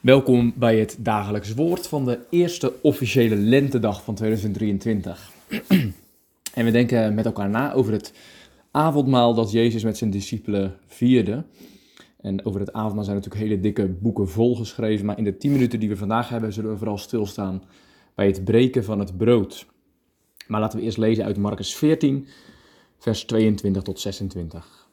Welkom bij het dagelijks woord van de eerste officiële lentedag van 2023. en we denken met elkaar na over het avondmaal dat Jezus met zijn discipelen vierde. En over het avondmaal zijn natuurlijk hele dikke boeken volgeschreven, maar in de 10 minuten die we vandaag hebben zullen we vooral stilstaan bij het breken van het brood. Maar laten we eerst lezen uit Marcus 14, vers 22 tot 26.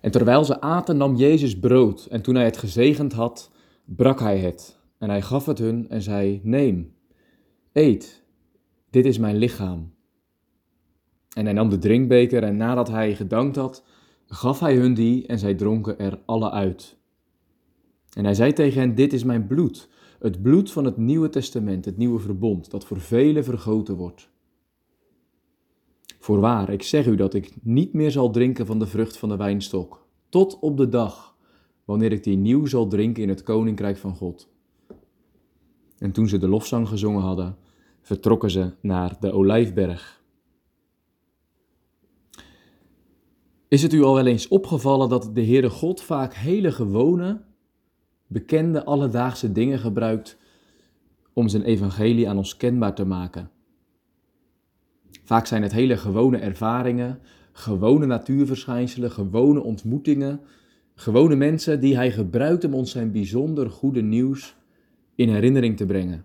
En terwijl ze aten, nam Jezus brood en toen hij het gezegend had, brak hij het en hij gaf het hun en zei: Neem, eet, dit is mijn lichaam. En hij nam de drinkbeker en nadat hij gedankt had, gaf hij hun die en zij dronken er alle uit. En hij zei tegen hen: Dit is mijn bloed, het bloed van het Nieuwe Testament, het nieuwe verbond, dat voor velen vergoten wordt. Voorwaar, ik zeg u dat ik niet meer zal drinken van de vrucht van de wijnstok, tot op de dag wanneer ik die nieuw zal drinken in het koninkrijk van God. En toen ze de lofzang gezongen hadden, vertrokken ze naar de olijfberg. Is het u al wel eens opgevallen dat de Heere God vaak hele gewone, bekende, alledaagse dingen gebruikt om zijn evangelie aan ons kenbaar te maken? Vaak zijn het hele gewone ervaringen, gewone natuurverschijnselen, gewone ontmoetingen, Gewone mensen die hij gebruikt om ons zijn bijzonder goede nieuws in herinnering te brengen.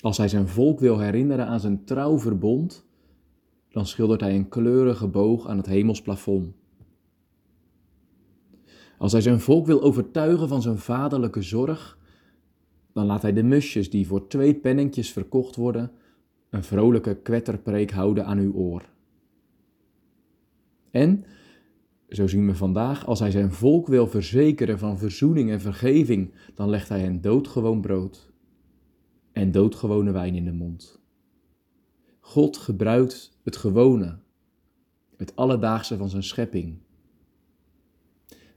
Als hij zijn volk wil herinneren aan zijn trouw verbond, dan schildert hij een kleurige boog aan het hemelsplafond. Als hij zijn volk wil overtuigen van zijn vaderlijke zorg, dan laat hij de musjes die voor twee pennetjes verkocht worden, een vrolijke kwetterpreek houden aan uw oor. En zo zien we vandaag, als hij zijn volk wil verzekeren van verzoening en vergeving, dan legt hij hen doodgewoon brood en doodgewone wijn in de mond. God gebruikt het gewone, het alledaagse van zijn schepping.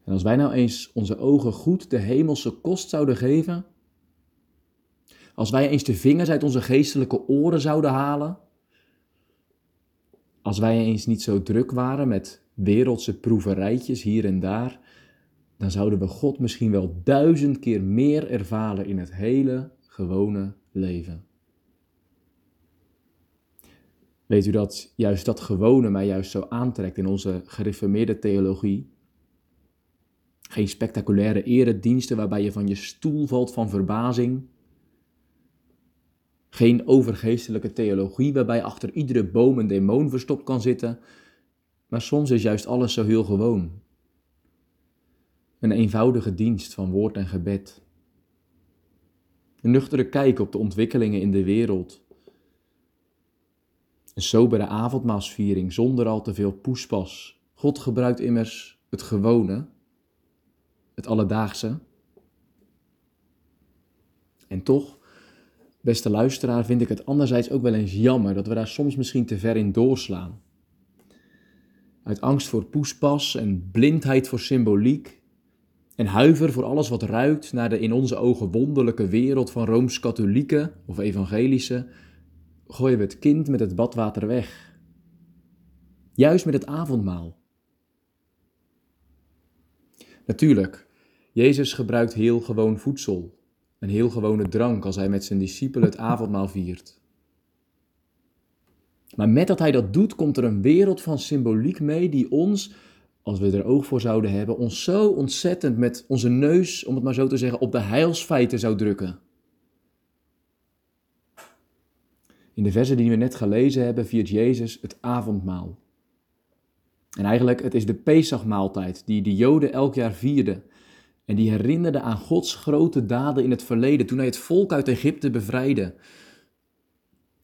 En als wij nou eens onze ogen goed de hemelse kost zouden geven, als wij eens de vingers uit onze geestelijke oren zouden halen, als wij eens niet zo druk waren met wereldse proeverijtjes hier en daar, dan zouden we God misschien wel duizend keer meer ervaren in het hele gewone leven. Weet u dat juist dat gewone mij juist zo aantrekt in onze gereformeerde theologie? Geen spectaculaire erediensten waarbij je van je stoel valt van verbazing. Geen overgeestelijke theologie waarbij achter iedere boom een demon verstopt kan zitten, maar soms is juist alles zo heel gewoon. Een eenvoudige dienst van woord en gebed. Een nuchtere kijk op de ontwikkelingen in de wereld. Een sobere avondmaalsviering zonder al te veel poespas. God gebruikt immers het gewone, het alledaagse. En toch, beste luisteraar, vind ik het anderzijds ook wel eens jammer dat we daar soms misschien te ver in doorslaan uit angst voor poespas en blindheid voor symboliek en huiver voor alles wat ruikt naar de in onze ogen wonderlijke wereld van rooms-katholieke of evangelische, gooien we het kind met het badwater weg. Juist met het avondmaal. Natuurlijk, Jezus gebruikt heel gewoon voedsel, een heel gewone drank als hij met zijn discipelen het avondmaal viert. Maar met dat hij dat doet, komt er een wereld van symboliek mee die ons, als we er oog voor zouden hebben, ons zo ontzettend met onze neus, om het maar zo te zeggen, op de heilsfeiten zou drukken. In de versen die we net gelezen hebben, viert Jezus het avondmaal. En eigenlijk, het is de Pesachmaaltijd die de Joden elk jaar vierden. En die herinnerde aan Gods grote daden in het verleden, toen hij het volk uit Egypte bevrijdde.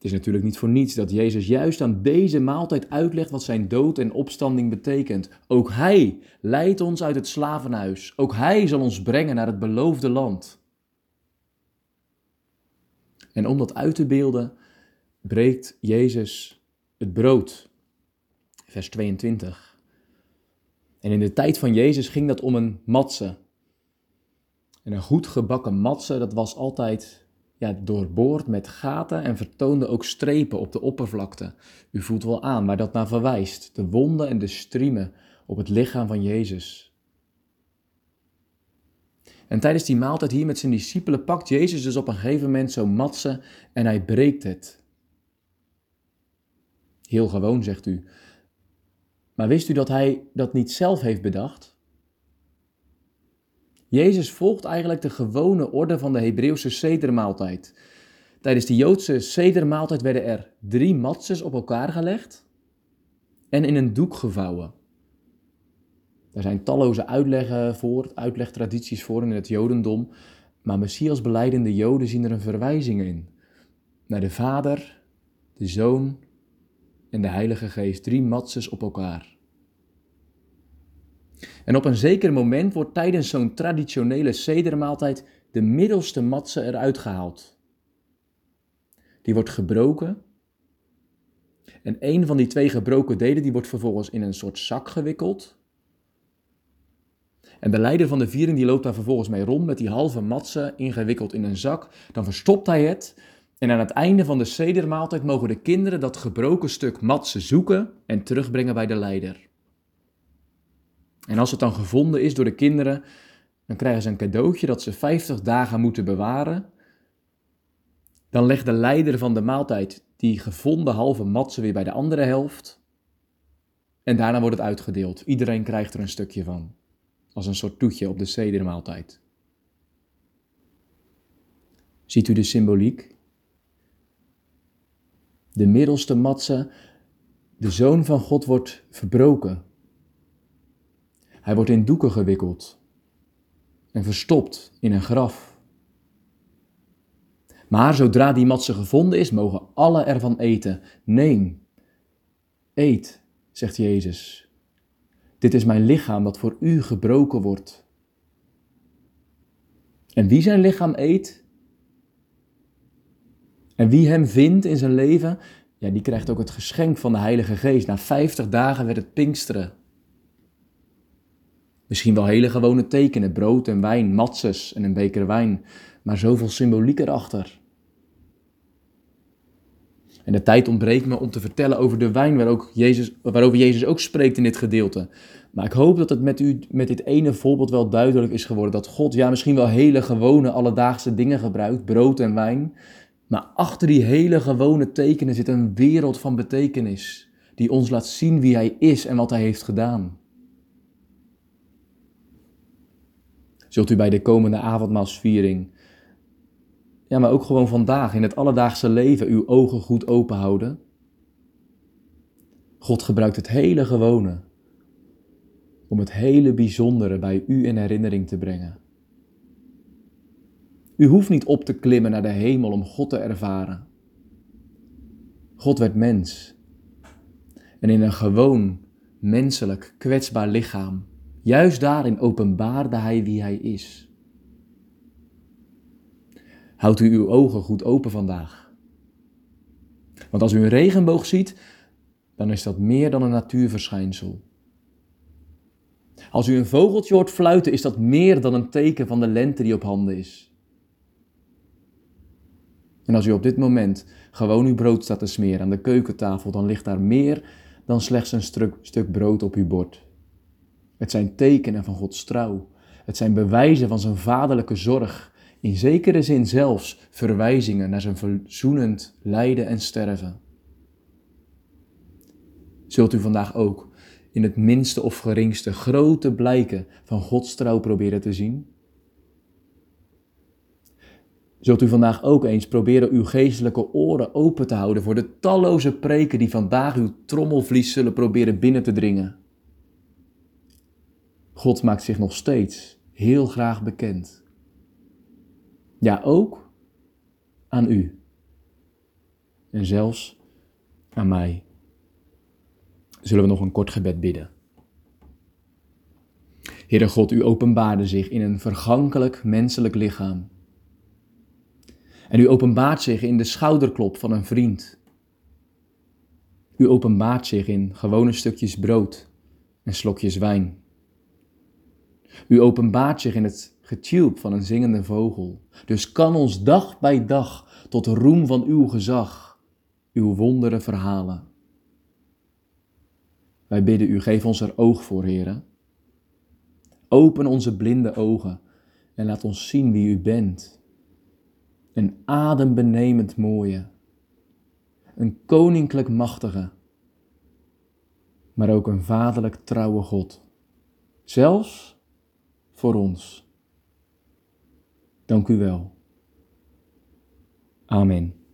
Is natuurlijk niet voor niets dat Jezus juist aan deze maaltijd uitlegt wat zijn dood en opstanding betekent. Ook Hij leidt ons uit het slavenhuis. Ook Hij zal ons brengen naar het beloofde land. En om dat uit te beelden, breekt Jezus het brood. Vers 22. En in de tijd van Jezus ging dat om een matse. En een goed gebakken matse, dat was altijd ja, doorboord met gaten en vertoonde ook strepen op de oppervlakte. U voelt wel aan waar dat naar verwijst. De wonden en de striemen op het lichaam van Jezus. En tijdens die maaltijd hier met zijn discipelen pakt Jezus dus op een gegeven moment zo'n matse en hij breekt het. Heel gewoon, zegt u. Maar wist u dat hij dat niet zelf heeft bedacht? Jezus volgt eigenlijk de gewone orde van de Hebreeuwse sedermaaltijd. Tijdens de Joodse sedermaaltijd werden er drie matzes op elkaar gelegd en in een doek gevouwen. Er zijn talloze uitleggen voor, uitlegtradities voor in het Jodendom, maar Messias beleidende Joden zien er een verwijzing in. Naar de Vader, de Zoon en de Heilige Geest, drie matzes op elkaar. En op een zeker moment wordt tijdens zo'n traditionele sedermaaltijd de middelste matse eruit gehaald. Die wordt gebroken. En een van die twee gebroken delen die wordt vervolgens in een soort zak gewikkeld. En de leider van de viering die loopt daar vervolgens mee rond met die halve matse ingewikkeld in een zak. Dan verstopt hij het. En aan het einde van de sedermaaltijd mogen de kinderen dat gebroken stuk matse zoeken en terugbrengen bij de leider. En als het dan gevonden is door de kinderen, dan krijgen ze een cadeautje dat ze 50 dagen moeten bewaren. Dan legt de leider van de maaltijd die gevonden halve matse weer bij de andere helft. En daarna wordt het uitgedeeld. Iedereen krijgt er een stukje van als een soort toetje op de sedermaaltijd. Ziet u de symboliek? De middelste matse, de zoon van God, wordt verbroken. Hij wordt in doeken gewikkeld en verstopt in een graf. Maar zodra die matse gevonden is, mogen alle ervan eten. Neem, eet, zegt Jezus. Dit is mijn lichaam dat voor u gebroken wordt. En wie zijn lichaam eet, en wie hem vindt in zijn leven, ja, die krijgt ook het geschenk van de Heilige Geest. Na vijftig dagen werd het Pinksteren. Misschien wel hele gewone tekenen, brood en wijn, matzes en een beker wijn, maar zoveel symboliek erachter. En de tijd ontbreekt me om te vertellen over de wijn waar ook Jezus, waarover Jezus ook spreekt in dit gedeelte. Maar ik hoop dat het met u met dit ene voorbeeld wel duidelijk is geworden dat God ja misschien wel hele gewone alledaagse dingen gebruikt, brood en wijn, maar achter die hele gewone tekenen zit een wereld van betekenis die ons laat zien wie Hij is en wat Hij heeft gedaan. Zult u bij de komende avondmaalsviering ja, maar ook gewoon vandaag in het alledaagse leven uw ogen goed open houden. God gebruikt het hele gewone om het hele bijzondere bij u in herinnering te brengen. U hoeft niet op te klimmen naar de hemel om God te ervaren. God werd mens. En in een gewoon, menselijk, kwetsbaar lichaam, juist daarin openbaarde hij wie hij is. Houdt u uw ogen goed open vandaag. Want als u een regenboog ziet, dan is dat meer dan een natuurverschijnsel. Als u een vogeltje hoort fluiten, is dat meer dan een teken van de lente die op handen is. En als u op dit moment gewoon uw brood staat te smeren aan de keukentafel, dan ligt daar meer dan slechts een stuk, stuk brood op uw bord. Het zijn tekenen van Gods trouw. Het zijn bewijzen van zijn vaderlijke zorg in zekere zin zelfs verwijzingen naar zijn verzoenend lijden en sterven. Zult u vandaag ook in het minste of geringste grote blijken van Gods trouw proberen te zien? Zult u vandaag ook eens proberen uw geestelijke oren open te houden voor de talloze preken die vandaag uw trommelvlies zullen proberen binnen te dringen? God maakt zich nog steeds heel graag bekend. Ja, ook aan u. En zelfs aan mij. Zullen we nog een kort gebed bidden? Heere God, u openbaarde zich in een vergankelijk menselijk lichaam. En u openbaart zich in de schouderklop van een vriend. U openbaart zich in gewone stukjes brood en slokjes wijn. U openbaart zich in het getjulp van een zingende vogel. Dus kan ons dag bij dag tot roem van uw gezag, uw wonderen verhalen. Wij bidden u, geef ons er oog voor, heren. Open onze blinde ogen en laat ons zien wie u bent. Een adembenemend mooie, een koninklijk machtige, maar ook een vaderlijk trouwe God. Zelfs voor ons. Dank u wel. Amen.